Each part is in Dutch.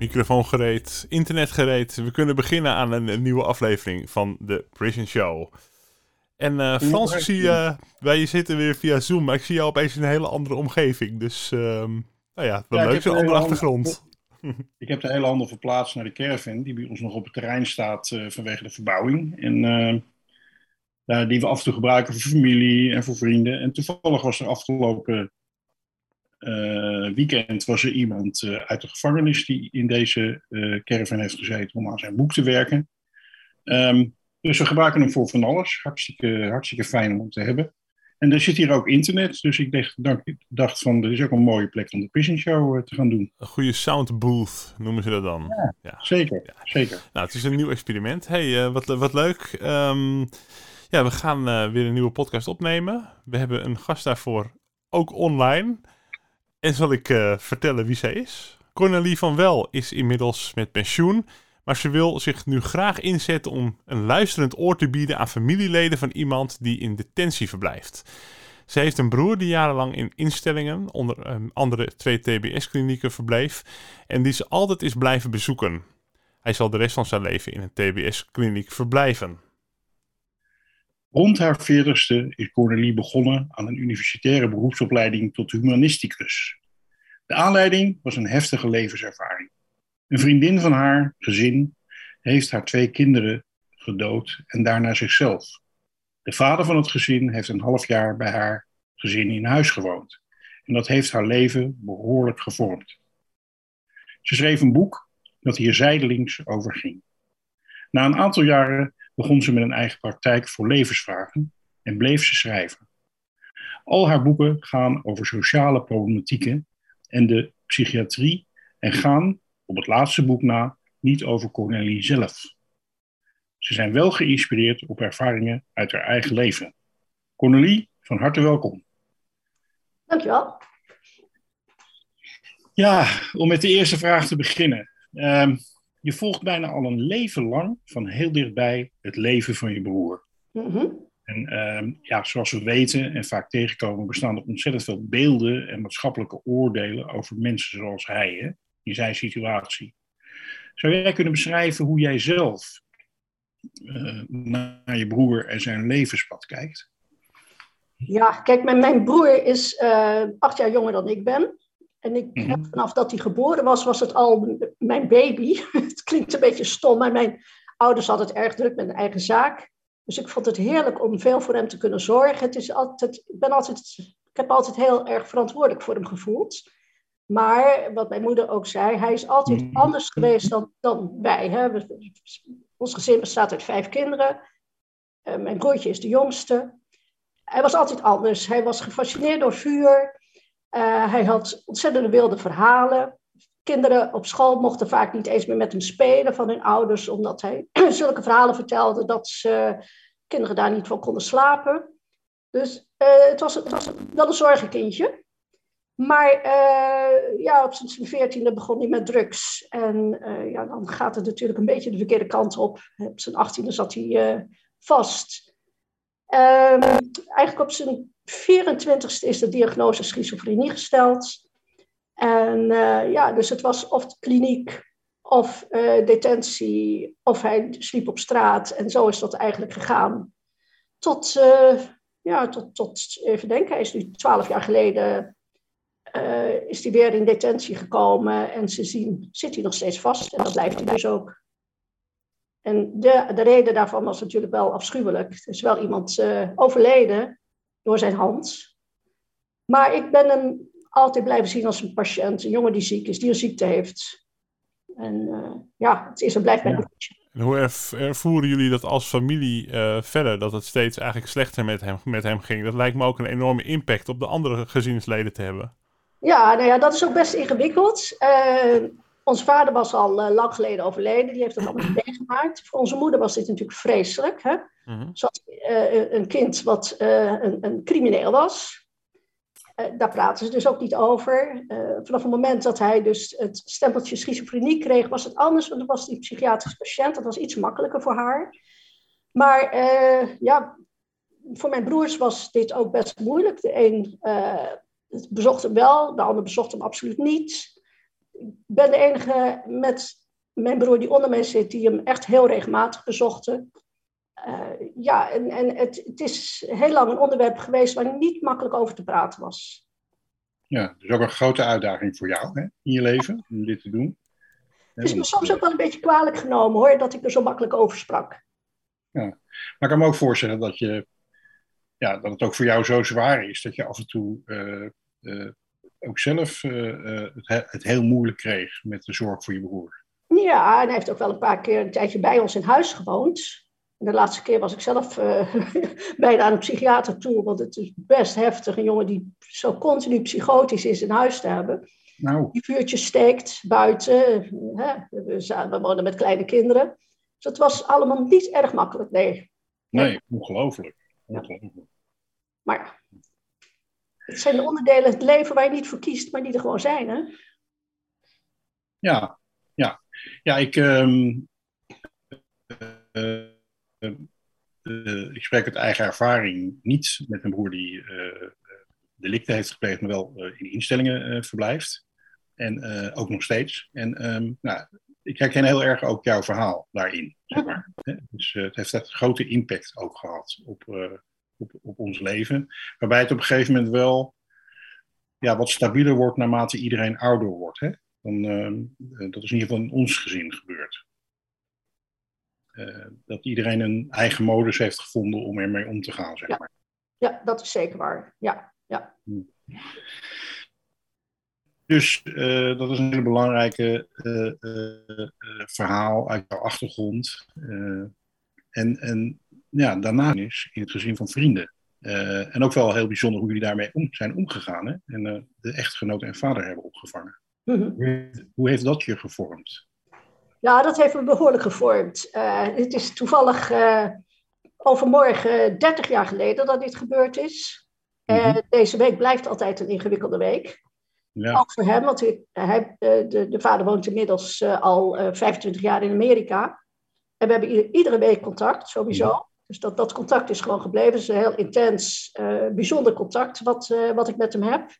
Microfoon gereed, internet gereed. We kunnen beginnen aan een, een nieuwe aflevering van de Prison Show. En eh, Frans, ik zie uh, wij zitten weer via Zoom, maar ik zie jou opeens in een hele andere omgeving. Dus ehm, nou ja, wel Ja, leuk, zo'n andere achtergrond. Ik heb de hele handen verplaatst naar de caravan, die bij ons nog op het terrein staat eh, vanwege de verbouwing. En eh, die we af en toe gebruiken voor familie en voor vrienden. En toevallig was er afgelopen eh, weekend was er iemand eh, uit de gevangenis die in deze eh, caravan heeft gezeten om aan zijn boek te werken. Ehm, dus we gebruiken hem voor van alles. Hartstikke, hartstikke fijn om hem te hebben. En er zit hier ook internet, dus ik dacht, dacht, dacht van, er is ook een mooie plek om de Prison Show te gaan doen. Een goede sound booth noemen ze dat dan. Ja. Zeker, Ja. zeker. Nou, het is een nieuw experiment. hey, wat, wat leuk. Ehm, ja, we gaan weer een nieuwe podcast opnemen. We hebben een gast daarvoor ook online. En zal ik eh, vertellen wie zij is? Cornelie van Wel is inmiddels met pensioen. Maar ze wil zich nu graag inzetten om een luisterend oor te bieden aan familieleden van iemand die in detentie verblijft. Ze heeft een broer die jarenlang in instellingen, onder ehm, andere twee TBS-klinieken, verbleef. En die ze altijd is blijven bezoeken. Hij zal de rest van zijn leven in een TBS-kliniek verblijven. Rond haar veertigste is Cornelie begonnen aan een universitaire beroepsopleiding tot humanisticus. De aanleiding was een heftige levenservaring. Een vriendin van haar gezin heeft haar twee kinderen gedood en daarna zichzelf. De vader van het gezin heeft een half jaar bij haar gezin in huis gewoond. En dat heeft haar leven behoorlijk gevormd. Ze schreef een boek dat hier zijdelings over ging. Na een aantal jaren begon ze met een eigen praktijk voor levensvragen en bleef ze schrijven. Al haar boeken gaan over sociale problematieken en de psychiatrie en gaan, op het laatste boek na, niet over Cornelie zelf. Ze zijn wel geïnspireerd op ervaringen uit haar eigen leven. Cornelie, van harte welkom. Dankjewel. Ja, om met de eerste vraag te beginnen. Ehm, je volgt bijna al een leven lang van heel dichtbij het leven van je broer. Mhm. En ehm, ja, zoals we weten en vaak tegenkomen, bestaan er ontzettend veel beelden en maatschappelijke oordelen over mensen zoals hij, hè, in zijn situatie. Zou jij kunnen beschrijven hoe jij zelf eh, naar je broer en zijn levenspad kijkt? Ja, kijk, mijn, mijn broer is eh, acht jaar jonger dan ik ben. En ik, Mhm. vanaf dat hij geboren was, was het al mijn baby. het klinkt een beetje stom, maar mijn ouders hadden het erg druk met een eigen zaak. Dus ik vond het heerlijk om veel voor hem te kunnen zorgen. Het is altijd, ik, ben altijd, ik heb altijd heel erg verantwoordelijk voor hem gevoeld. Maar wat mijn moeder ook zei, hij is altijd Mhm. anders geweest dan, dan wij. Hè. Ons gezin bestaat uit vijf kinderen. Eh, mijn broertje is de jongste. Hij was altijd anders. Hij was gefascineerd door vuur. Eh, hij had ontzettende wilde verhalen. Kinderen op school mochten vaak niet eens meer met hem spelen van hun ouders, omdat hij zulke verhalen vertelde dat ze, kinderen daar niet van konden slapen. Dus eh, het was, het was wel een zorgenkindje. Maar eh, ja, op zijn veertiende begon hij met drugs. En ja, dan gaat het natuurlijk een beetje de verkeerde kant op. Op zijn achttiende zat hij vast. Ehm, eigenlijk op zijn 24ste is de diagnose schizofrenie gesteld. En eh, ja, dus het was of kliniek of eh, detentie, of hij sliep op straat. En zo is dat eigenlijk gegaan. Tot, eh, ja, tot, tot even denken, hij is nu twaalf jaar geleden is hij weer in detentie gekomen. En ze zien, zit hij nog steeds vast. En dat blijft hij dus ook. En de, de reden daarvan was natuurlijk wel afschuwelijk. Er is wel iemand overleden door zijn hand. Maar ik ben hem altijd blijven zien als een patiënt, een jongen die ziek is, die een ziekte heeft. En uh, ja, het is en blijft mijn broertje. En hoe ervoeren jullie dat als familie uh, verder? Dat het steeds eigenlijk slechter met hem, met hem ging? Dat lijkt me ook een enorme impact op de andere gezinsleden te hebben. Ja, nou ja, dat is ook best ingewikkeld. Uh, onze vader was al uh, lang geleden overleden. Die heeft dat allemaal meegemaakt. Voor onze moeder was dit natuurlijk vreselijk. Hè? Mm -hmm. Ze had een kind wat een, een crimineel was. Daar praten ze dus ook niet over. Vanaf het moment dat hij dus het stempeltje schizofrenie kreeg, was het anders, want dan was hij psychiatrisch patiënt. Dat was iets makkelijker voor haar. Maar ja, voor mijn broers was dit ook best moeilijk. De een bezocht hem wel, de ander bezocht hem absoluut niet. Ik ben de enige met mijn broer die onder mij zit, die hem echt heel regelmatig bezochten. Uh, ja, en, en het, het, is heel lang een onderwerp geweest waar niet makkelijk over te praten was. Ja, dus ook een grote uitdaging voor jou hè, in je leven, om dit te doen. Het is me soms ook wel een beetje kwalijk genomen hoor, dat ik er zo makkelijk over sprak. Ja, maar ik kan me ook voorstellen dat, je, ja, dat het ook voor jou zo zwaar is dat je af en toe uh, uh, ook zelf het, het heel moeilijk kreeg met de zorg voor je broer. Ja, en hij heeft ook wel een paar keer een tijdje bij ons in huis gewoond. En de laatste keer was ik zelf uh, bijna aan een psychiater toe, want het is best heftig. Een jongen die zo continu psychotisch is in huis te hebben. Nou. Die vuurtjes steekt buiten. Hè? We, we wonen met kleine kinderen. Dus het was allemaal niet erg makkelijk, nee. Nee, ongelooflijk. ongelooflijk. Ja. Maar het zijn de onderdelen het leven waar je niet voor kiest, maar die er gewoon zijn, hè? Ja, ja. Ja, ik... Um, uh, uh, ik spreek uit eigen ervaring niet met een broer die delicten heeft gepleegd, maar wel in instellingen verblijft. En ook nog steeds. En um, nou, ik herken heel erg ook jouw verhaal daarin. Zeg maar. Dus het heeft een grote impact ook gehad op, op, op ons leven. Waarbij het op een gegeven moment wel ja, wat stabieler wordt naarmate iedereen ouder wordt. Hè? Dan, dat is in ieder geval in ons gezin gebeurd. Uh, dat iedereen een eigen modus heeft gevonden om ermee om te gaan, zeg ja. maar. Ja, dat is zeker waar. Ja, ja. Dus uh, dat is een heel belangrijke verhaal uit jouw achtergrond. en, en ja, daarna is in het gezin van vrienden. en ook wel heel bijzonder hoe jullie daarmee om zijn omgegaan. Hè? En de echtgenoot en vader hebben opgevangen. Mm -hmm. hoe, hoe heeft dat je gevormd? Ja, dat heeft me behoorlijk gevormd. Uh, het is toevallig uh, overmorgen 30 jaar geleden dat dit gebeurd is. Mm -hmm. uh, deze week blijft altijd een ingewikkelde week. Ja. Ook voor hem, want hij, de, de, vader woont inmiddels al 25 jaar in Amerika. En we hebben ieder, iedere week contact, sowieso. Ja. Dus dat, dat contact is gewoon gebleven. Het is een heel intens, bijzonder contact wat, wat ik met hem heb.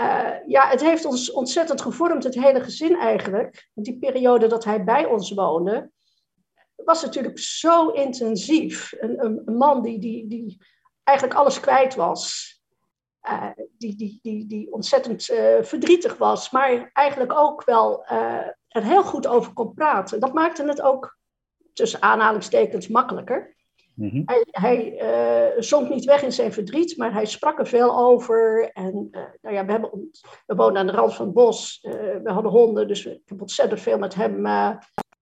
Uh, ja, het heeft ons ontzettend gevormd, het hele gezin eigenlijk. Die periode dat hij bij ons woonde, was natuurlijk zo intensief. Een, een, man die, die, die eigenlijk alles kwijt was. Uh, die, die, die, die ontzettend uh, verdrietig was, maar eigenlijk ook wel er heel goed over kon praten. Dat maakte het ook tussen aanhalingstekens makkelijker. Mm-hmm. Hij, hij uh, zonk niet weg in zijn verdriet, maar hij sprak er veel over. En uh, nou ja, we, hebben, we woonden aan de rand van het bos. Uh, we hadden honden, dus ik heb ontzettend veel met hem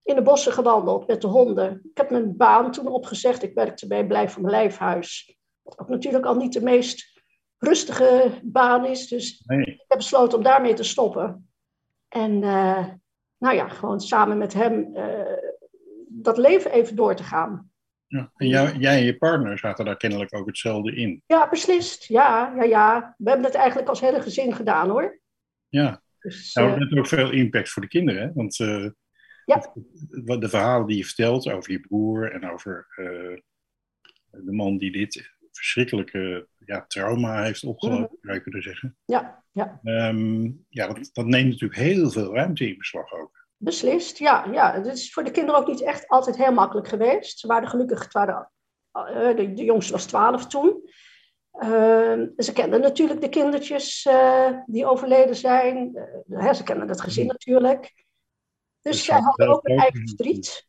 in de bossen gewandeld met de honden. Ik heb mijn baan toen opgezegd. Ik werkte bij Blijf van mijn Lijfhuis. Wat ook natuurlijk al niet de meest rustige baan is. Dus nee. ik heb besloten om daarmee te stoppen. En nou ja, gewoon samen met hem dat leven even door te gaan. Ja. En jou, jij en je partner zaten daar kennelijk ook hetzelfde in. Ja, beslist. Ja, ja, ja. We hebben het eigenlijk als hele gezin gedaan hoor. Ja. Dus, nou, uh, het heeft ook veel impact voor de kinderen. Hè? Want uh, ja. de verhalen die je vertelt over je broer en over uh, de man die dit verschrikkelijke ja, trauma heeft opgelopen, mm-hmm. zou je kunnen zeggen. Ja, ja. Um, ja dat, dat neemt natuurlijk heel veel ruimte in beslag ook. Beslist, ja. ja. Het is voor de kinderen ook niet echt altijd heel makkelijk geweest. Ze waren gelukkig, het waren, uh, de, de, jongste was 12 toen. Uh, ze kenden natuurlijk de kindertjes uh, die overleden zijn. ze kennen het gezin natuurlijk. Dus zij hadden ook een eigen verdriet.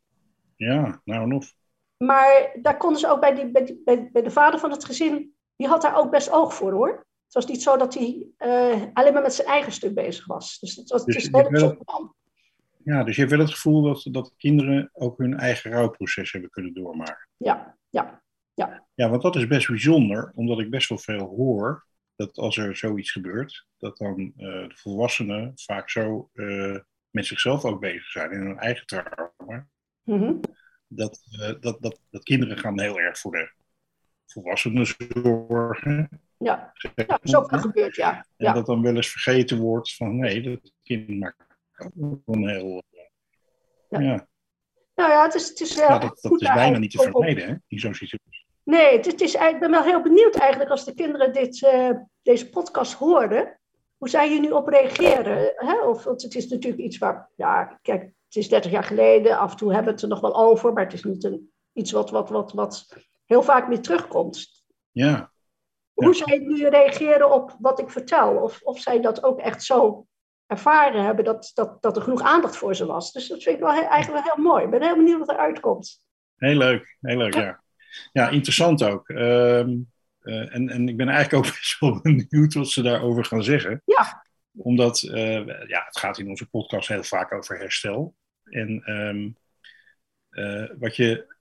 Ja, nou en of. Maar daar konden ze ook bij, die, bij, die- bij, bij de vader van het gezin, die had daar ook best oog voor hoor. Het was niet zo dat hij eh, alleen maar met zijn eigen stuk bezig was. Dus het, was, Dus het is je een hele wil- bijzondere man. Ja, dus je hebt wel het gevoel dat, dat kinderen ook hun eigen rouwproces hebben kunnen doormaken. Ja, ja. Ja, want dat is best bijzonder, omdat ik best wel veel hoor dat als er zoiets gebeurt, dat dan eh, de volwassenen vaak zo eh, met zichzelf ook bezig zijn in hun eigen trauma. Mhm. Dat, eh, dat, dat, dat kinderen gaan heel erg voor de volwassenen zorgen. ja. ja, wel gebeurd, ja. En ja. dat dan wel eens vergeten wordt van nee, dat kind maakt heel. Ja. Nou ja, het is, het is heel dat, dat is bijna niet te vermijden hè, in zo'n situatie. Nee, het, het is, ik ben wel heel benieuwd eigenlijk als de kinderen dit, eh, deze podcast horen, hoe zij hier nu op reageren. Hè? Of, want het is natuurlijk iets waar, ja, kijk, het is 30 jaar geleden, af en toe hebben we het er nog wel over, maar het is niet een, iets wat, wat, wat, wat heel vaak weer terugkomt. Ja, Hoe zij nu reageren op wat ik vertel, of, of zij dat ook echt zo ervaren hebben, dat, dat, dat er genoeg aandacht voor ze was. Dus dat vind ik wel he- eigenlijk wel heel mooi. Ik ben heel benieuwd wat eruit komt. heel leuk, heel leuk, ja. Ja, interessant ook. Ehm, eh, en, en ik ben eigenlijk ook best wel benieuwd wat ze daarover gaan zeggen. Ja. Omdat, eh, ja, het gaat in onze podcast heel vaak over herstel. En ehm, eh, wat, je,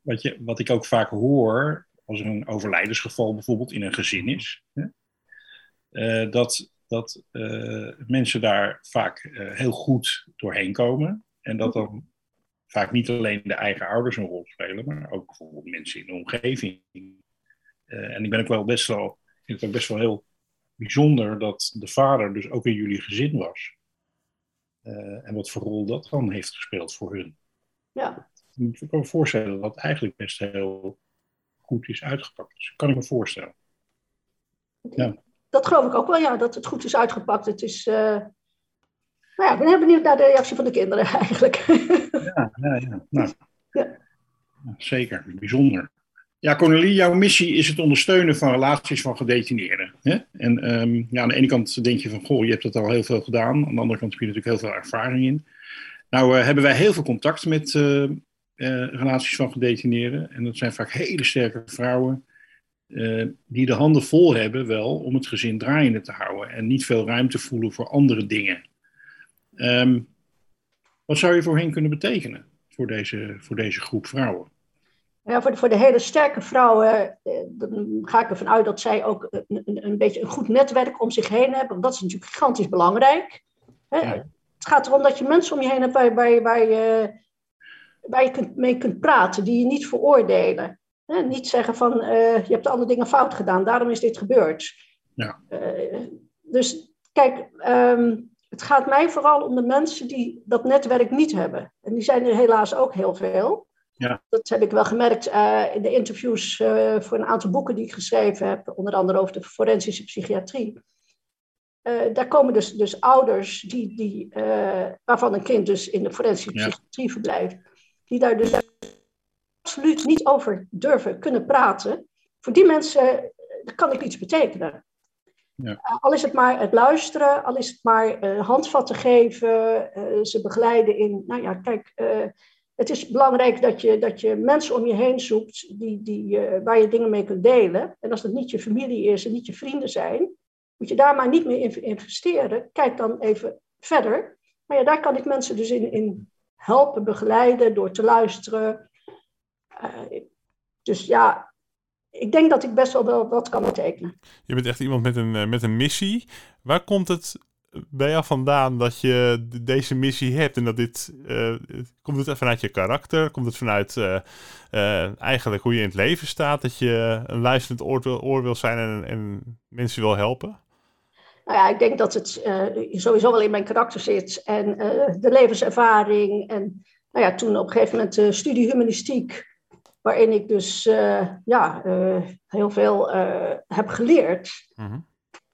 wat, je, wat ik ook vaak hoor, als er een overlijdensgeval bijvoorbeeld in een gezin is, hè, dat, dat eh, mensen daar vaak eh, heel goed doorheen komen. En dat dan vaak niet alleen de eigen ouders een rol spelen, maar ook bijvoorbeeld mensen in de omgeving. Eh, en ik ben ook wel best wel, ik vind het ook best wel heel bijzonder dat de vader dus ook in jullie gezin was. En wat voor rol dat dan heeft gespeeld voor hun. Ja. Ik kan me voorstellen dat het eigenlijk best heel goed is uitgepakt. Dus kan ik me voorstellen. Ja. Dat geloof ik ook wel, ja, dat het goed is uitgepakt. Het is, eh, nou ja, ik ben heel benieuwd naar de reactie van de kinderen eigenlijk. Ja, ja, ja. Nou, Ja. zeker. Bijzonder. Ja, Cornelie, jouw missie is het ondersteunen van relaties van gedetineerden. Hè? En ehm, ja, aan de ene kant denk je van, goh, je hebt dat al heel veel gedaan. Aan de andere kant heb je natuurlijk heel veel ervaring in. Nou eh, hebben wij heel veel contact met eh, relaties van gedetineerden. En dat zijn vaak hele sterke vrouwen eh, die de handen vol hebben wel om het gezin draaiende te houden. En niet veel ruimte voelen voor andere dingen. Ehm, wat zou je voor hen kunnen betekenen, voor deze, voor deze groep vrouwen? Ja, voor, de, voor de hele sterke vrouwen eh, ga ik ervan uit dat zij ook een, een, beetje een goed netwerk om zich heen hebben. Want dat is natuurlijk gigantisch belangrijk. Ja. Het gaat erom dat je mensen om je heen hebt waar, waar, waar je, waar je kunt, mee kunt praten, die je niet veroordelen. Hè? Niet zeggen van eh, je hebt andere dingen fout gedaan, daarom is dit gebeurd. Ja. Eh, dus kijk, ehm, het gaat mij vooral om de mensen die dat netwerk niet hebben. En die zijn er helaas ook heel veel. Dat heb ik wel gemerkt eh, in de interviews voor een aantal boeken die ik geschreven heb, onder andere over de forensische psychiatrie. Daar komen dus, dus ouders die, die, waarvan een kind dus in de forensische Ja. psychiatrie verblijft, die daar dus absoluut niet over durven kunnen praten. Voor die mensen eh, kan ik iets betekenen. Ja. Eh, al is het maar het luisteren, al is het maar eh, handvatten geven, ze begeleiden in, nou ja, kijk, het is belangrijk dat je, dat je mensen om je heen zoekt die, die, waar je dingen mee kunt delen. En als dat niet je familie is en niet je vrienden zijn, moet je daar maar niet meer in investeren. Kijk dan even verder. Maar ja, daar kan ik mensen dus in, in helpen, begeleiden door te luisteren. Eh, dus ja, ik denk dat ik best wel, wel wat kan betekenen. Je bent echt iemand met een, eh, met een missie. Waar komt het bij jou vandaan dat je deze missie hebt? En dat dit. eh, komt het vanuit je karakter? Komt het vanuit eigenlijk hoe je in het leven staat? Dat je een luisterend oor, wil- oor wil zijn en, en mensen wil helpen? Nou ja, ik denk dat het sowieso wel in mijn karakter zit. En de levenservaring. En nou ja, toen op een gegeven moment de studie humanistiek. Waarin ik dus eh, ja, eh, heel veel eh, heb geleerd. Mhm.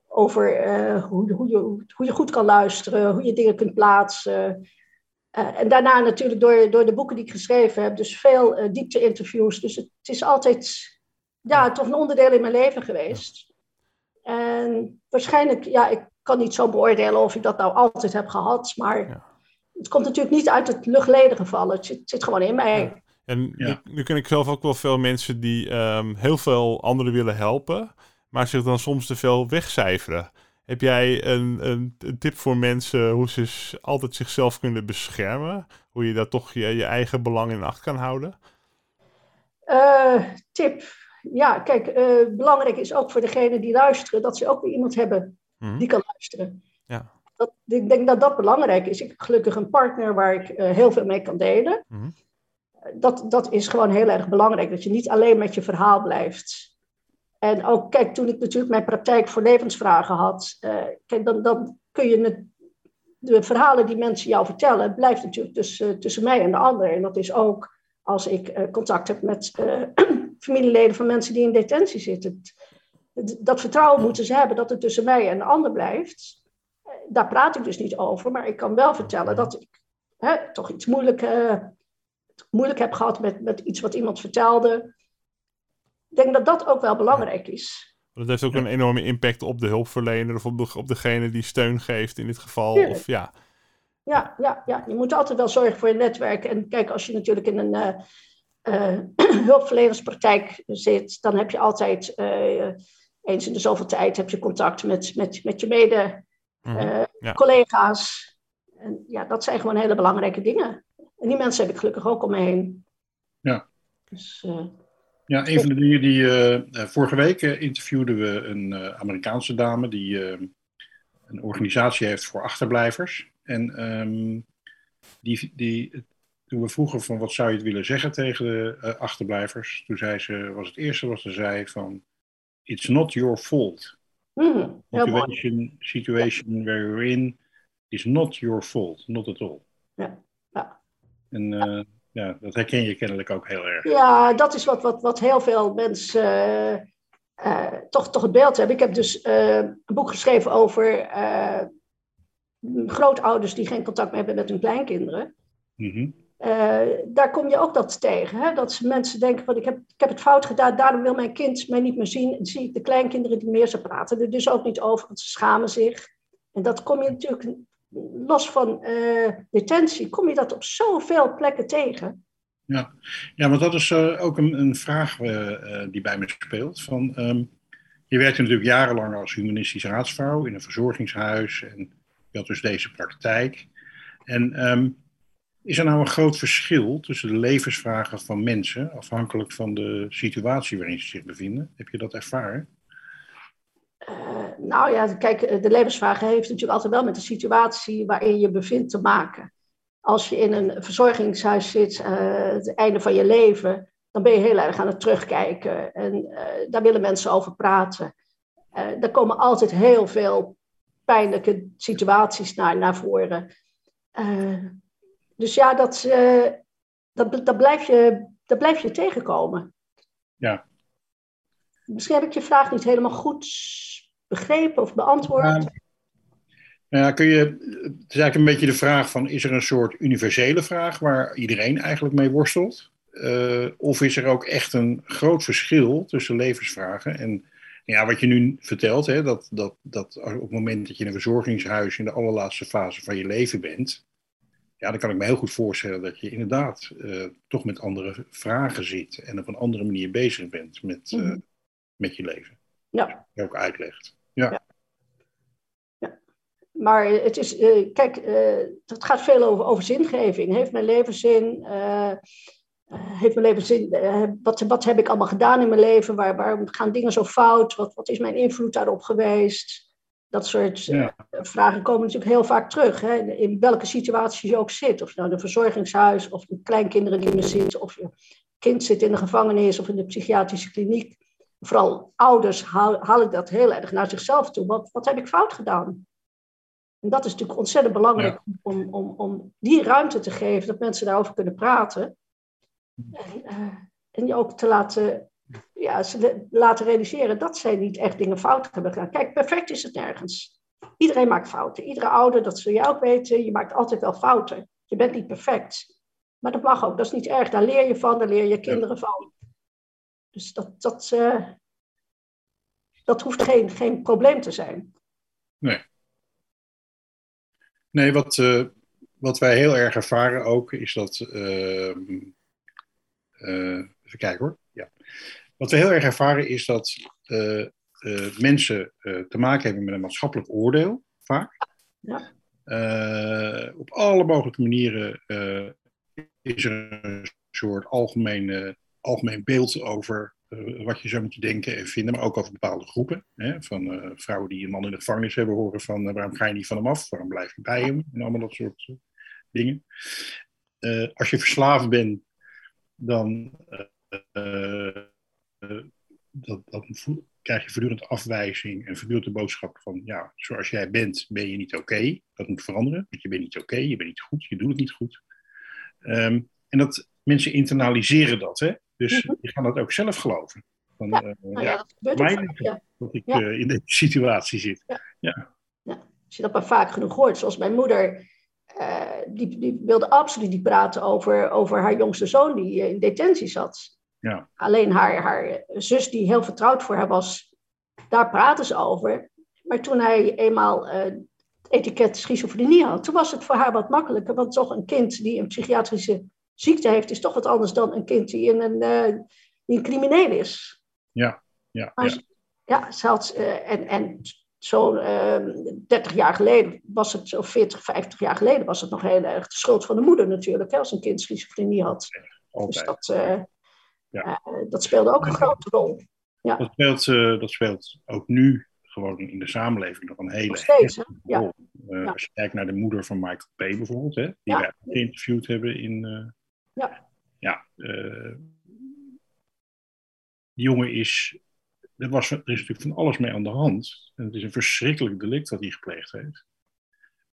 Over hoe, hoe, je, hoe je goed kan luisteren. Hoe je dingen kunt plaatsen. En daarna natuurlijk door, door de boeken die ik geschreven heb. Dus veel diepte-interviews. Dus het, het is altijd ja, toch een onderdeel in mijn leven geweest. En waarschijnlijk, ja, ik kan niet zo beoordelen of ik dat nou altijd heb gehad, maar Ja. het komt natuurlijk niet uit het luchtledige gevallen. Het zit, zit gewoon in mij. En Ja. nu, nu ken ik zelf ook wel veel mensen die ehm, heel veel anderen willen helpen, maar zich dan soms te veel wegcijferen. Heb jij een, een, een tip voor mensen hoe ze altijd zichzelf kunnen beschermen? Hoe je daar toch je, je eigen belang in acht kan houden? Eh, tip. Ja, kijk, eh, belangrijk is ook voor degene die luisteren dat ze ook weer iemand hebben Mhm. die kan luisteren. Ja. Dat, ik denk dat dat belangrijk is. Ik heb gelukkig een partner waar ik eh, heel veel mee kan delen. Mhm. Dat, dat is gewoon heel erg belangrijk, dat je niet alleen met je verhaal blijft. En ook, kijk, toen ik natuurlijk mijn praktijk voor levensvragen had, eh, kijk, dan, dan kun je het, de verhalen die mensen jou vertellen, blijft natuurlijk tussen, mij en de ander. En dat is ook als ik eh, contact heb met eh, familieleden van mensen die in detentie zitten. Dat vertrouwen moeten ze hebben dat het tussen mij en de ander blijft. Daar praat ik dus niet over, maar ik kan wel vertellen dat ik hè, toch iets moeilijk, moeilijk heb gehad met, met iets wat iemand vertelde. Ik denk dat dat ook wel belangrijk is. Dat heeft ook een enorme impact op de hulpverlener of op, de, op degene die steun geeft in dit geval. Tuurlijk. Of ja, Ja, ja, ja, je moet altijd wel zorgen voor je netwerk. En kijk, als je natuurlijk in een eh, eh, hulpverlenerspraktijk zit, dan heb je altijd eh, eens in de zoveel tijd heb je contact met, met, met je mede Mhm. eh, Ja. En ja, dat zijn gewoon hele belangrijke dingen. En die mensen heb ik gelukkig ook om me heen. Ja. Dus, eh, Ja, een van de dingen die. eh, eh, vorige week interviewden we een Amerikaanse dame die een organisatie heeft voor achterblijvers. En ehm, die, die, toen we vroegen van wat zou je het willen zeggen tegen de achterblijvers, toen zei ze, was het eerste wat ze zei van It's not your fault. mooi. Situation, situation where you're in is not your fault, not at all. Ja. En eh, ja, dat herken je kennelijk ook heel erg. Ja, dat is wat, wat, wat heel veel mensen eh, toch, toch het beeld hebben. Ik heb dus een boek geschreven over grootouders die geen contact meer hebben met hun kleinkinderen. Mhm. Daar kom je ook dat tegen. Hè? Dat ze mensen denken van ik heb, ik heb het fout gedaan, daarom wil mijn kind mij niet meer zien. En zie ik de kleinkinderen die meer ze praten er dus ook niet over, want ze schamen zich. En dat kom je natuurlijk los van eh, detentie, kom je dat op zoveel plekken tegen. Ja, want dat is eh, ook een, een vraag eh, die bij me speelt. Van, ehm, je werkte natuurlijk jarenlang als humanistische raadsvrouw in een verzorgingshuis en je had dus deze praktijk. En ehm, is er nou een groot verschil tussen de levensvragen van mensen, afhankelijk van de situatie waarin ze zich bevinden? Heb je dat ervaren? Eh, nou ja, kijk, eh, de levensvraag heeft natuurlijk altijd wel met de situatie waarin je bevindt te maken. Als je in een verzorgingshuis zit, eh, het einde van je leven, dan ben je heel erg aan het terugkijken. En daar willen mensen over praten. Er komen altijd heel veel pijnlijke situaties naar, voren. Dus ja, dat, dat, dat, blijf je, dat blijf je tegenkomen. Ja. Misschien heb ik je vraag niet helemaal goed begrepen of beantwoord. Nou ja, kun je, het is eigenlijk een beetje de vraag van, is er een soort universele vraag waar iedereen eigenlijk mee worstelt? Uh, of is er ook echt een groot verschil tussen levensvragen? En ja, wat je nu vertelt, hè, dat, dat, dat op het moment dat je in een verzorgingshuis in de allerlaatste fase van je leven bent, ja, dan kan ik me heel goed voorstellen dat je inderdaad uh, toch met andere vragen zit en op een andere manier bezig bent met, uh, mm-hmm. Met je leven. Ja. Je ook uitlegt. Ja. ja. ja. Maar het is, uh, kijk, het gaat veel over, over zingeving. Heeft mijn leven zin? Uh, heeft mijn leven zin? Uh, wat, wat heb ik allemaal gedaan in mijn leven? Waar, waarom gaan dingen zo fout? Wat, wat is mijn invloed daarop geweest? Dat soort ja. vragen komen natuurlijk heel vaak terug. Hè? In welke situatie je ook zit. Of nou in een verzorgingshuis, of de kleinkinderen die me zitten, of je kind zit in de gevangenis of in de psychiatrische kliniek. Vooral ouders ik dat heel erg naar zichzelf toe. Wat, wat heb ik fout gedaan? En dat is natuurlijk ontzettend belangrijk ja. om, om, om die ruimte te geven, dat mensen daarover kunnen praten. En, uh, en je ook te laten, ja, ze laten realiseren dat zij niet echt dingen fout hebben gedaan. Kijk, perfect is het nergens. Iedereen maakt fouten. Iedere ouder, dat zul je ook weten, je maakt altijd wel fouten. Je bent niet perfect. Maar dat mag ook, dat is niet erg. Daar leer je van, daar leer je kinderen ja. van. Dus dat, dat, uh, dat hoeft geen, geen probleem te zijn. Nee. Nee, wat, uh, wat wij heel erg ervaren ook is dat. ehm, eh, even kijken hoor. Ja. Wat we heel erg ervaren is dat eh, eh, mensen eh, te maken hebben met een maatschappelijk oordeel, vaak. Ja. Eh, op alle mogelijke manieren eh, is er een soort algemeen, eh, algemeen beeld over eh, wat je zou moeten denken en vinden, maar ook over bepaalde groepen. Hè? Van eh, vrouwen die een man in de gevangenis hebben horen van eh, waarom ga je niet van hem af, waarom blijf je bij hem en allemaal dat soort dingen. Als je verslaafd bent, dan, dat, voel- krijg je voortdurend afwijzing en voortdurend de boodschap van ja, zoals jij bent, ben je niet oké. Dat moet veranderen, want je bent niet oké, je bent niet goed, je doet het niet goed. Ehm, en dat mensen internaliseren dat, hè? Dus Mhm. die gaan dat ook zelf geloven. Van, Ja, eh, Nou ja, ja, dat gebeurt ook mij vaak, niet. ja. dat ik Ja. eh, in deze situatie zit. Als je dat maar vaak genoeg hoort. Zoals mijn moeder, eh, die, die wilde absoluut niet praten over, over haar jongste zoon die in detentie zat. Ja. Alleen haar, haar zus, die heel vertrouwd voor haar was, daar praten ze over. Maar toen hij eenmaal eh, het etiket schizofrenie had, toen was het voor haar wat makkelijker. Want toch een kind die een psychiatrische ziekte heeft, is toch wat anders dan een kind die, in een, eh, die een crimineel is. Ja, Maar ja. ze- ja, ze had, eh, en, en zo'n ehm 30 jaar geleden was het, of 40, 50 jaar geleden was het nog heel erg de schuld van de moeder natuurlijk, hè, als een kind schizofrenie had. Dus dat, eh, Ja. dat speelde ook een grote rol. Dat speelt, dat speelt ook nu gewoon in de samenleving nog een hele Nog steeds? Ja. rol. Ja. Als je kijkt naar de moeder van Michael P. bijvoorbeeld, hè, die Ja. wij geïnterviewd hebben in. Ja. ja eh, die jongen is. Er, was, er is natuurlijk van alles mee aan de hand. En het is een verschrikkelijk delict wat hij gepleegd heeft.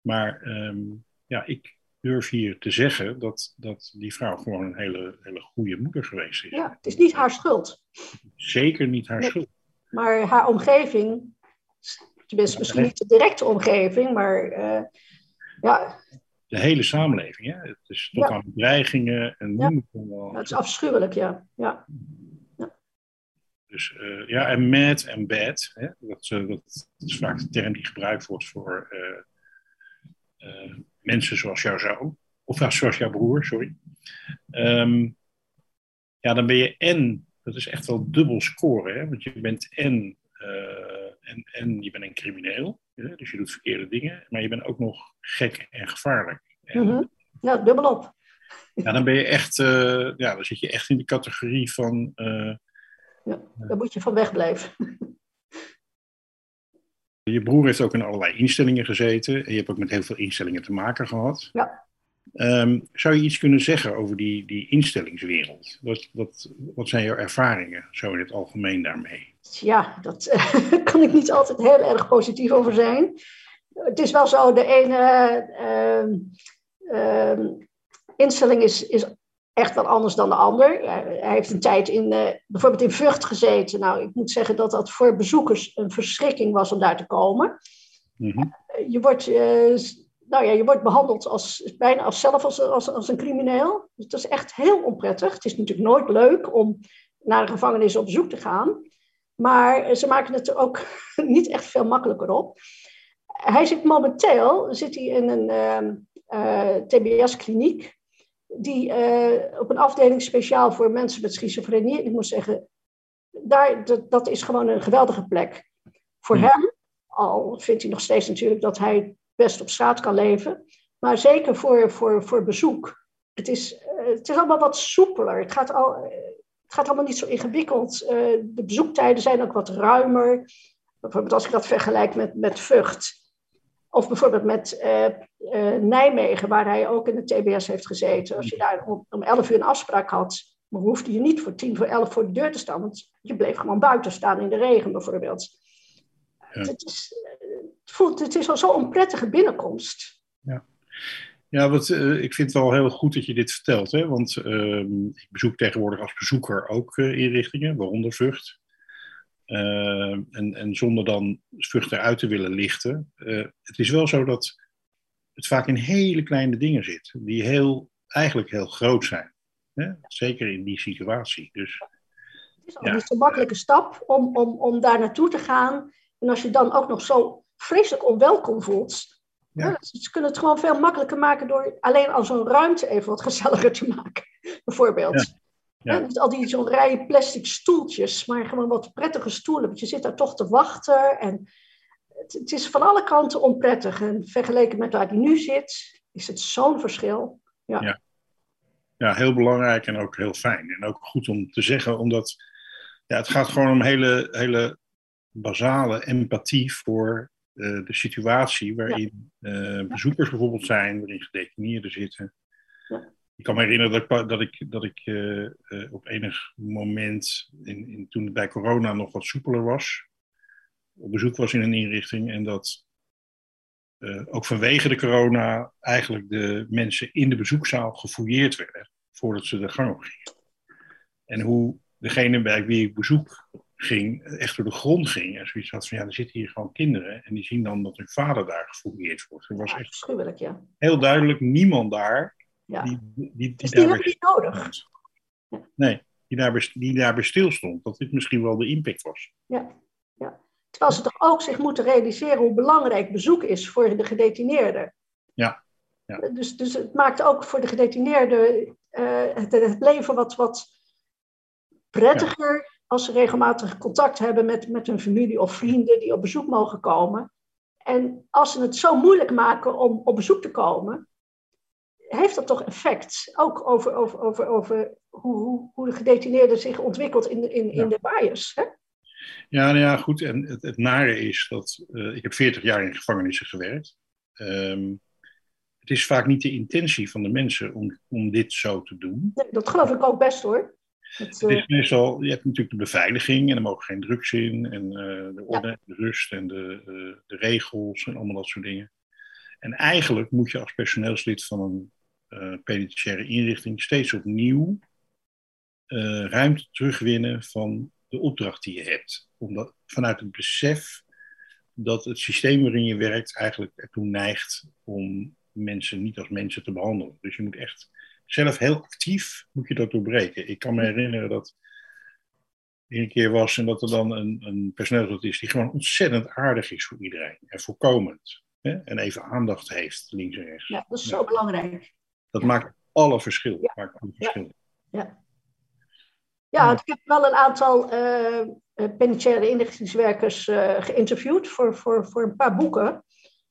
Maar ehm, ja, ik durf hier te zeggen dat, dat die vrouw gewoon een hele, hele goede moeder geweest is. ja, het is niet haar schuld, Zeker niet haar Nee. schuld. maar haar omgeving, tenminste misschien niet de directe omgeving, maar eh, ja, de hele samenleving. Hè? Het is tot Ja. aan bedreigingen en Ja. het het is afschuwelijk, ja. ja. Dus eh, ja, en mad en bad. Hè? Dat, eh, dat is vaak de term die gebruikt wordt voor eh, mensen zoals jouw zoon. Of ja, zoals jouw broer, sorry. Ehm, ja, dan ben je en, dat is echt wel dubbel scoren. Hè? Want je bent en, en, en je bent een crimineel. Dus je doet verkeerde dingen. Maar je bent ook nog gek en gevaarlijk. En, Mhm. Ja, dubbelop. Ja, dan ben je echt, eh, ja, dan zit je echt in de categorie van. eh, Daar moet je van wegblijven. je broer heeft ook in allerlei instellingen gezeten. En je hebt ook met heel veel instellingen te maken gehad. Ja. Ehm, zou je iets kunnen zeggen over die, die instellingswereld? Wat, wat, wat zijn jouw ervaringen zo in het algemeen daarmee? Ja, dat eh, kan ik niet altijd heel erg positief over zijn. Het is wel zo, de ene ehm, ehm, instelling is, is echt wel anders dan de ander. Hij heeft een tijd in, eh, bijvoorbeeld in Vught gezeten. Nou, ik moet zeggen dat dat voor bezoekers een verschrikking was om daar te komen. Mhm. Eh, Je wordt, eh, nou ja, je wordt behandeld als, bijna als zelf als, als, als een crimineel. Dus dat is echt heel onprettig. Het is natuurlijk nooit leuk om naar een gevangenis op bezoek te gaan. Maar ze maken het er ook niet echt veel makkelijker op. Hij zit momenteel zit hij in een ehm, eh, TBS-kliniek. Die eh, op een afdeling speciaal voor mensen met schizofrenie. Ik moet zeggen, daar, dat, dat is gewoon een geweldige plek voor Hmm. hem. Al vindt hij nog steeds natuurlijk dat hij best op straat kan leven. Maar zeker voor, voor, voor bezoek. Het is, eh, het is allemaal wat soepeler. Het gaat, al, het gaat allemaal niet zo ingewikkeld. Eh, de bezoektijden zijn ook wat ruimer. Bijvoorbeeld als ik dat vergelijk met, met Vught. Of bijvoorbeeld met eh, Nijmegen, waar hij ook in de TBS heeft gezeten. Als je daar om, om 11 uur een afspraak had, dan hoefde je niet voor tien voor elf voor de deur te staan. Want je bleef gewoon buiten staan in de regen bijvoorbeeld. Ja. Het, is, voelt, het is al zo'n onprettige binnenkomst. Ja, wat, eh, ik vind het wel heel goed dat je dit vertelt. Hè? Want ehm, ik bezoek tegenwoordig als bezoeker ook eh, inrichtingen, waaronder Vught. Ehm, en, en zonder dan Vught eruit te willen lichten. eh, het is wel zo dat het vaak in hele kleine dingen zit. Die heel, eigenlijk heel groot zijn. Hè? Zeker in die situatie. Dus Het is al Ja. niet zo'n makkelijke stap om, om, om daar naartoe te gaan. En als je dan ook nog zo vreselijk onwelkom voelt, Ja. Ja, ze kunnen het gewoon veel makkelijker maken door alleen al zo'n ruimte even wat gezelliger te maken, bijvoorbeeld. Ja. Dus al die zo'n rij plastic stoeltjes, maar gewoon wat prettige stoelen, want je zit daar toch te wachten. En het, het is van alle kanten onprettig. En vergeleken met waar die nu zit, is het zo'n verschil. Ja. Ja. ja, heel belangrijk en ook heel fijn. En ook goed om te zeggen, omdat ja, het gaat gewoon om hele, hele basale empathie voor de situatie waarin eh, bezoekers bijvoorbeeld zijn, waarin gedetineerden zitten. Ja. Ik kan me herinneren dat ik, dat ik, dat ik eh, eh, op enig moment, in, in, toen het bij corona nog wat soepeler was, op bezoek was in een inrichting en dat eh, ook vanwege de corona eigenlijk de mensen in de bezoekzaal gefouilleerd werden voordat ze de gang op gingen. En hoe degene bij wie ik bezoek ging, echt door de grond ging. En zoiets had van, ja, er zitten hier gewoon kinderen. En die zien dan dat hun vader daar gefouilleerd wordt. Er was Ja, echt ja. heel duidelijk niemand daar ja. die, die, die, is daar die bij- helemaal niet nodig. Nee, die daarbij, die daarbij stilstond. Dat dit misschien wel de impact was. Ja. Ja. Terwijl ze toch ook zich moeten realiseren hoe belangrijk bezoek is voor de gedetineerden. Ja. Ja. Dus, dus het maakt ook voor de gedetineerden eh, het, het leven wat, wat prettiger als ze regelmatig contact hebben met, met hun familie of vrienden die op bezoek mogen komen. En als ze het zo moeilijk maken om op bezoek te komen, heeft dat toch effect. Ook over, over, over, over hoe, hoe, hoe de gedetineerde zich ontwikkelt in, de- in, in Ja. de bias. Hè? Ja, nou ja, goed. En het, het nare is dat eh, ik heb 40 jaar in gevangenissen gewerkt. Ehm, het is vaak niet de intentie van de mensen om, om dit zo te doen. Nee, dat geloof ik ook best hoor. Het, Het eh, is meestal, je hebt natuurlijk de beveiliging en er mogen geen drugs in. En eh, de orde, de rust en de, eh, de regels en allemaal dat soort dingen. En eigenlijk moet je als personeelslid van een eh penitentiaire inrichting steeds opnieuw ruimte terugwinnen van de opdracht die je hebt. Omdat, vanuit het besef dat het systeem waarin je werkt eigenlijk ertoe neigt om mensen niet als mensen te behandelen. Dus je moet echt zelf heel actief moet je dat doorbreken. Ik kan me herinneren dat er een keer was en dat er dan een, een personeelslid is die gewoon ontzettend aardig is voor iedereen en voorkomend. Hè? En even aandacht heeft, links en rechts. ja, dat is Ja. zo belangrijk. Dat maakt alle verschil. Ja. Maakt alle verschil. Ja, ik heb wel een aantal eh, penitentiaire inrichtingswerkers eh, geïnterviewd voor, voor, voor een paar boeken.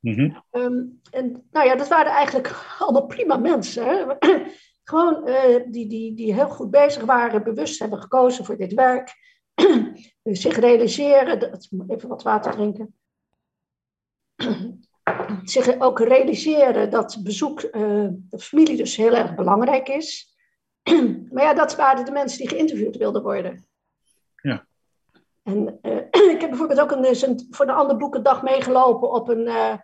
Mhm. Ehm, en nou ja, dat waren eigenlijk allemaal prima mensen. Hè? Gewoon eh, die, die, die heel goed bezig waren, bewust hebben gekozen voor dit werk. zich realiseren, dat, even wat water drinken. zich ook realiseren dat bezoek, eh, de familie dus heel erg belangrijk is. maar ja, dat waren de mensen die geïnterviewd wilden worden. En eh, ik heb bijvoorbeeld ook een, een, voor een ander boek een dag meegelopen op een eh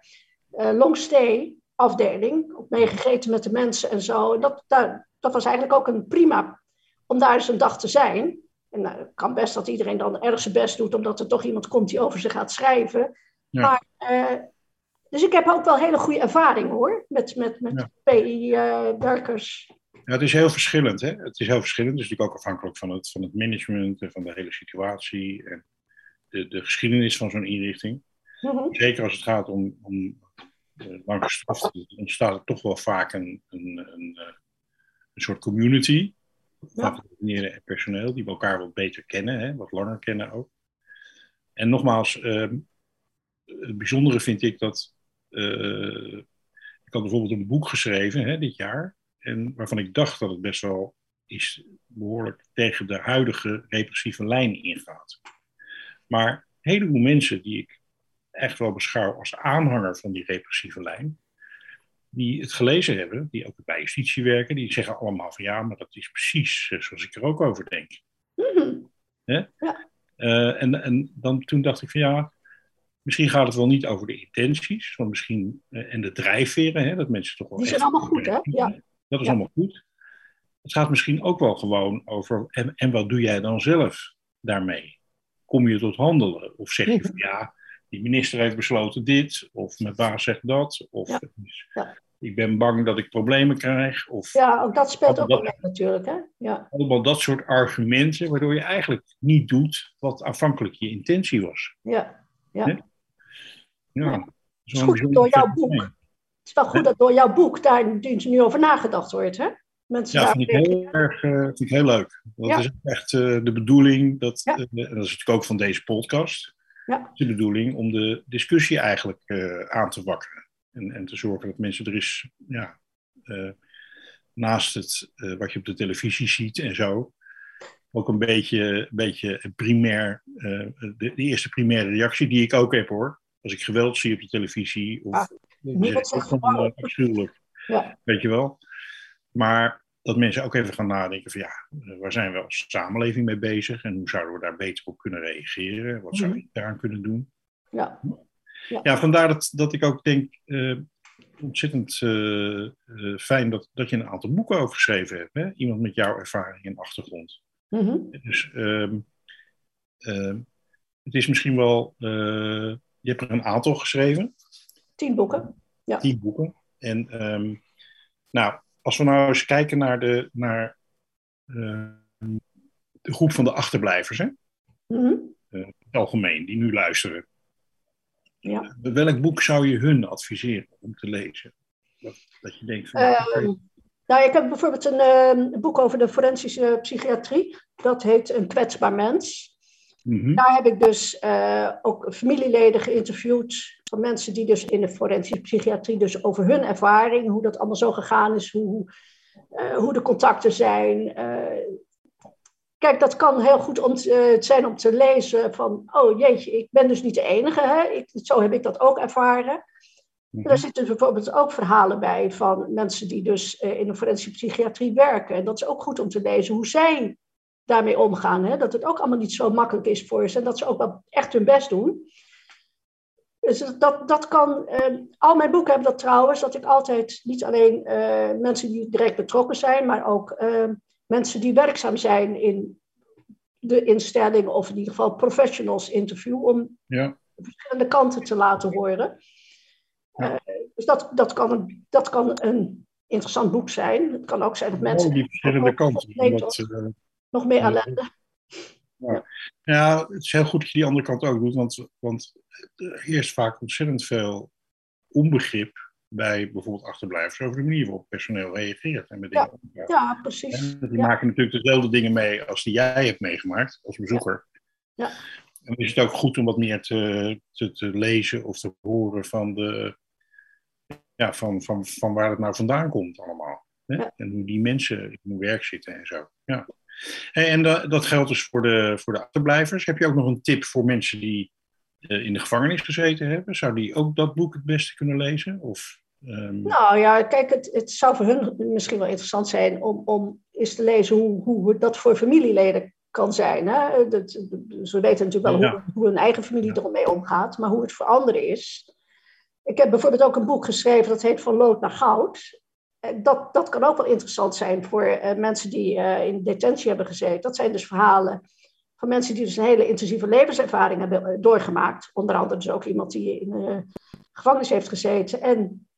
eh, longstay afdeling. Op meegegeten met de mensen en zo. En dat, daar, dat was eigenlijk ook een prima om daar eens een dag te zijn. En nou, het kan best dat iedereen dan erg zijn best doet, omdat er toch iemand komt die over ze gaat schrijven. Ja. Maar, eh, dus ik heb ook wel hele goede ervaring hoor, met, met, met Ja. PI-werkers. Ja, het is heel verschillend. Hè? Het is heel verschillend. Het is natuurlijk ook afhankelijk van het, van het management en van de hele situatie en de, de geschiedenis van zo'n inrichting. Mhm. Zeker als het gaat om, om uh, lang gestraften, ontstaat er toch wel vaak een, een, een, eh, een soort community van en personeel die elkaar wat beter kennen, hè, wat langer kennen ook. En nogmaals, ehm, het bijzondere vind ik dat. eh, ik had bijvoorbeeld een boek geschreven hè, dit jaar, en waarvan ik dacht dat het best wel is behoorlijk tegen de huidige repressieve lijn ingaat. Maar een heleboel mensen die ik echt wel beschouw als aanhanger van die repressieve lijn, die het gelezen hebben, die ook bij justitie werken, die zeggen allemaal van ja, maar dat is precies eh, zoals ik er ook over denk. Mhm. Uh, en en dan, toen dacht ik van ja, misschien gaat het wel niet over de intenties, want misschien, uh, en de drijfveren, hè, dat mensen toch wel. Die zijn allemaal goed, hè? Ja. Dat is Ja. allemaal goed. Het gaat misschien ook wel gewoon over, en, en wat doe jij dan zelf daarmee? Kom je tot handelen? Of zeg je van ja, die minister heeft besloten dit, of mijn baas zegt dat, of Ja. ja. ik ben bang dat ik problemen krijg, of Ja, ook dat speelt ook mee natuurlijk, hè? Ja. allemaal dat soort argumenten, waardoor je eigenlijk niet doet wat aanvankelijk je intentie was. Ja. Ja, Ja. dat is goed door jouw boek. Is wel goed dat door jouw boek daar nu over nagedacht wordt, hè? Mensen ja, vind ik, heel erg, uh, vind ik heel leuk. Dat is echt uh, de bedoeling, dat, ja. uh, en dat is natuurlijk ook van deze podcast, ja. de bedoeling om de discussie eigenlijk aan te wakkeren. En, en te zorgen dat mensen er is, ja, naast het, wat je op de televisie ziet en zo, ook een beetje, een beetje primair, de, de, eerste primaire reactie die ik ook heb hoor. Als ik geweld zie op de televisie, of, ah, is van, afschuwelijk. Ja. Weet je wel? Maar dat mensen ook even gaan nadenken van ja, waar zijn we als samenleving mee bezig en hoe zouden we daar beter op kunnen reageren? Wat zou ik daaraan kunnen doen? Ja, ja. ja vandaar dat, dat ik ook denk, uh, ontzettend uh, uh, fijn dat, dat je een aantal boeken over geschreven hebt. Hè? Iemand met jouw ervaring en achtergrond. Mm -hmm. Dus um, het is misschien wel, je hebt er een aantal geschreven. Tien boeken. Ja. Tien boeken. En um, nou, als we nou eens kijken naar de, naar, uh, de groep van de achterblijvers, hè? Mm -hmm. uh, het algemeen, die nu luisteren. Ja. Uh, welk boek zou je hun adviseren om te lezen? Dat, dat je denkt van. Ehm, nou, ik heb bijvoorbeeld een, een, boek over de forensische psychiatrie. Dat heet Een kwetsbaar mens. Mm -hmm. Daar heb ik dus ook familieleden geïnterviewd van mensen die dus in de forensische psychiatrie, dus over hun ervaring, hoe dat allemaal zo gegaan is, hoe, uh, hoe de contacten zijn. Uh, kijk, dat kan heel goed om te, zijn om te lezen van, oh jeetje, ik ben dus niet de enige, hè? Ik, zo heb ik dat ook ervaren. Mm -hmm. Er zitten bijvoorbeeld ook verhalen bij van mensen die dus in de forensische psychiatrie werken. En dat is ook goed om te lezen hoe zij daarmee omgaan. Hè? Dat het ook allemaal niet zo makkelijk is voor ze en dat ze ook wel echt hun best doen. Dus dat, dat kan, uh, al mijn boeken hebben dat trouwens, dat ik altijd niet alleen uh, mensen die direct betrokken zijn, maar ook uh, mensen die werkzaam zijn in de instelling of in ieder geval professionals interview om ja. verschillende kanten te laten horen. Ja. dus dat, dat, kan een, dat kan een interessant boek zijn. Het kan ook zijn dat mensen. Oh, die verschillende kanten. Nog meer ellende. Ja. ja, het is heel goed dat je die andere kant ook doet, want, want er heerst vaak ontzettend veel onbegrip bij bijvoorbeeld achterblijvers over de manier waarop personeel reageert en met dingen ja. Ja, precies. En die ja. maken natuurlijk dezelfde dingen mee als die jij hebt meegemaakt als bezoeker. Ja. En dan is het ook goed om wat meer te, te, te lezen of te horen van, de, ja, van, van, van waar het nou vandaan komt allemaal. Hè? Ja. En hoe die mensen in hun werk zitten en zo. Ja. En dat, dat geldt dus voor de, voor de achterblijvers. Heb je ook nog een tip voor mensen die uh, in de gevangenis gezeten hebben? Zou die ook dat boek het beste kunnen lezen? Of, um... Nou ja, kijk, het, het zou voor hun misschien wel interessant zijn om, om eens te lezen hoe, hoe dat voor familieleden kan zijn. Hè? Dat, ze weten natuurlijk wel Ja. hoe, hoe hun eigen familie Ja. ermee omgaat, maar hoe het voor anderen is. Ik heb bijvoorbeeld ook een boek geschreven dat heet Van Lood naar Goud. Eh, Dat, dat kan ook wel interessant zijn voor eh, mensen die eh, in detentie hebben gezeten. Dat zijn dus verhalen van mensen die dus een hele intensieve levenservaring hebben doorgemaakt. Onder andere dus ook iemand die in de gevangenis heeft gezeten. En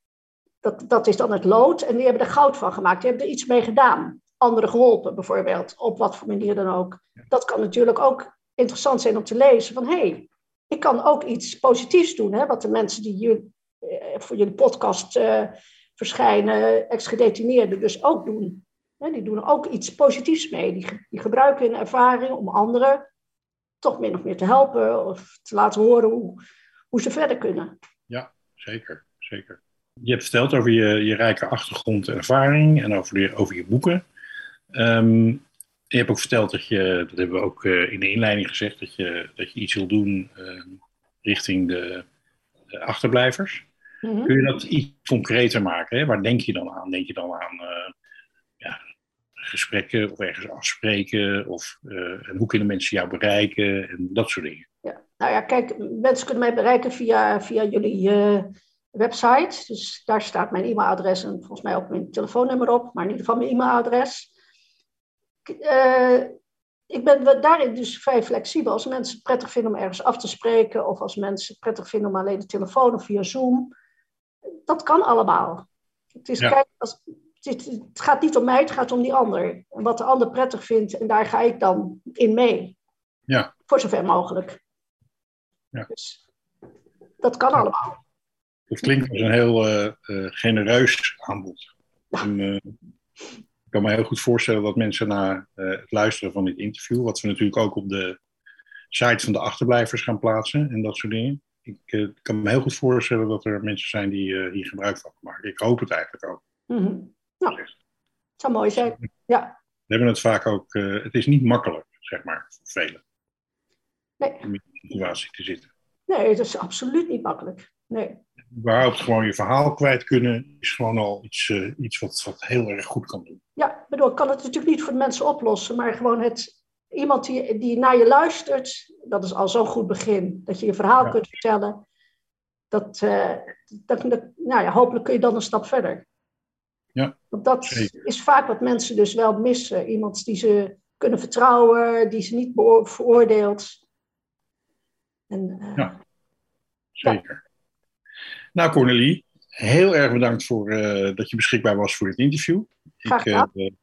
dat, dat is dan het lood. En die hebben er goud van gemaakt. Die hebben er iets mee gedaan. Anderen geholpen bijvoorbeeld. Op wat voor manier dan ook. Dat kan natuurlijk ook interessant zijn om te lezen. Van hé, hey, ik kan ook iets positiefs doen. Hè? Wat de mensen die jullie, voor jullie podcast verschijnen, ex-gedetineerden dus ook doen. Die doen ook iets positiefs mee. Die, ge- die gebruiken hun ervaring om anderen toch min of meer te helpen of te laten horen hoe, hoe ze verder kunnen. Zeker, zeker. Je hebt verteld over je, je rijke achtergrond en ervaring en over, de, over je boeken. Ehm, je hebt ook verteld dat je, dat hebben we ook eh, in de inleiding gezegd, dat je, dat je iets wil doen ehm, richting de achterblijvers. Mhm. Kun je dat iets concreter maken? Hè? Waar denk je dan aan? Denk je dan aan eh, ja, gesprekken of ergens afspreken? Of eh, en hoe kunnen mensen jou bereiken? En dat soort dingen. Ja. Nou ja, kijk, mensen kunnen mij bereiken via, via jullie eh, website. Dus daar staat mijn e-mailadres en volgens mij ook mijn telefoonnummer op, maar in ieder geval mijn e-mailadres. Ik ben daarin dus vrij flexibel. Als mensen het prettig vinden om ergens af te spreken, of als mensen het prettig vinden om alleen de telefoon of via Zoom, dat kan allemaal. Het, is, Ja. kijk, als, het, het gaat niet om mij, het gaat om die ander. En wat de ander prettig vindt, en daar ga ik dan in mee. Ja. Voor zover mogelijk. Ja. Dus dat kan allemaal. Dat klinkt als een heel uh, uh, genereus aanbod. En, uh, ik kan me heel goed voorstellen dat mensen na het luisteren van dit interview, wat we natuurlijk ook op de site van de achterblijvers gaan plaatsen en dat soort dingen. Ik kan me heel goed voorstellen dat er mensen zijn die hier gebruik van maken. Ik hoop het eigenlijk ook. Mm -hmm. Nou, het zou mooi zijn. Ja. We hebben het vaak ook, het is niet makkelijk, zeg maar, voor velen. Nee. Om in die situatie te zitten. Nee, het is absoluut niet makkelijk. Nee. Überhaupt gewoon je verhaal kwijt kunnen is gewoon al iets, uh, iets wat, wat heel erg goed kan doen. Ja, bedoel, ik kan het natuurlijk niet voor de mensen oplossen, maar gewoon het, iemand die, die naar je luistert, dat is al zo'n goed begin. Dat je je verhaal ja. kunt vertellen. Dat, uh, dat, dat, nou ja, hopelijk kun je dan een stap verder. Ja, Want dat zeker. is vaak wat mensen dus wel missen. Iemand die ze kunnen vertrouwen, die ze niet veroordeelt. En, uh, ja, zeker. Nou, Cornelie, heel erg bedankt voor uh, dat je beschikbaar was voor dit interview. Graag gedaan. Ik,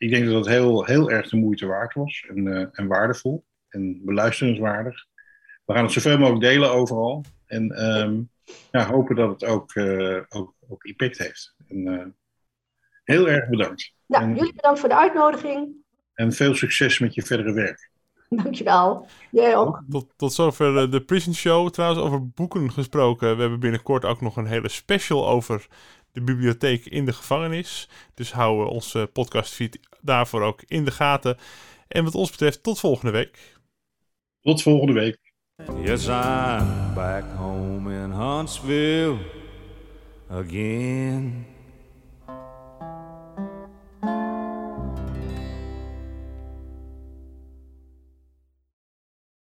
ik denk dat het heel, heel erg de moeite waard was en, uh, en waardevol en beluisterenswaardig. We gaan het zoveel mogelijk delen overal en um, ja, hopen dat het ook, ook, ook impact heeft. En, heel erg bedankt. Ja, en, jullie bedankt voor de uitnodiging. En veel succes met je verdere werk. Dankjewel. Jij ook. Tot, tot zover de Prison Show. Trouwens, over boeken gesproken. We hebben binnenkort ook nog een hele special over de bibliotheek in de gevangenis. Dus hou onze podcastfeed daarvoor ook in de gaten. En wat ons betreft, tot volgende week. Tot volgende week. Yes, I'm back home in Huntsville again.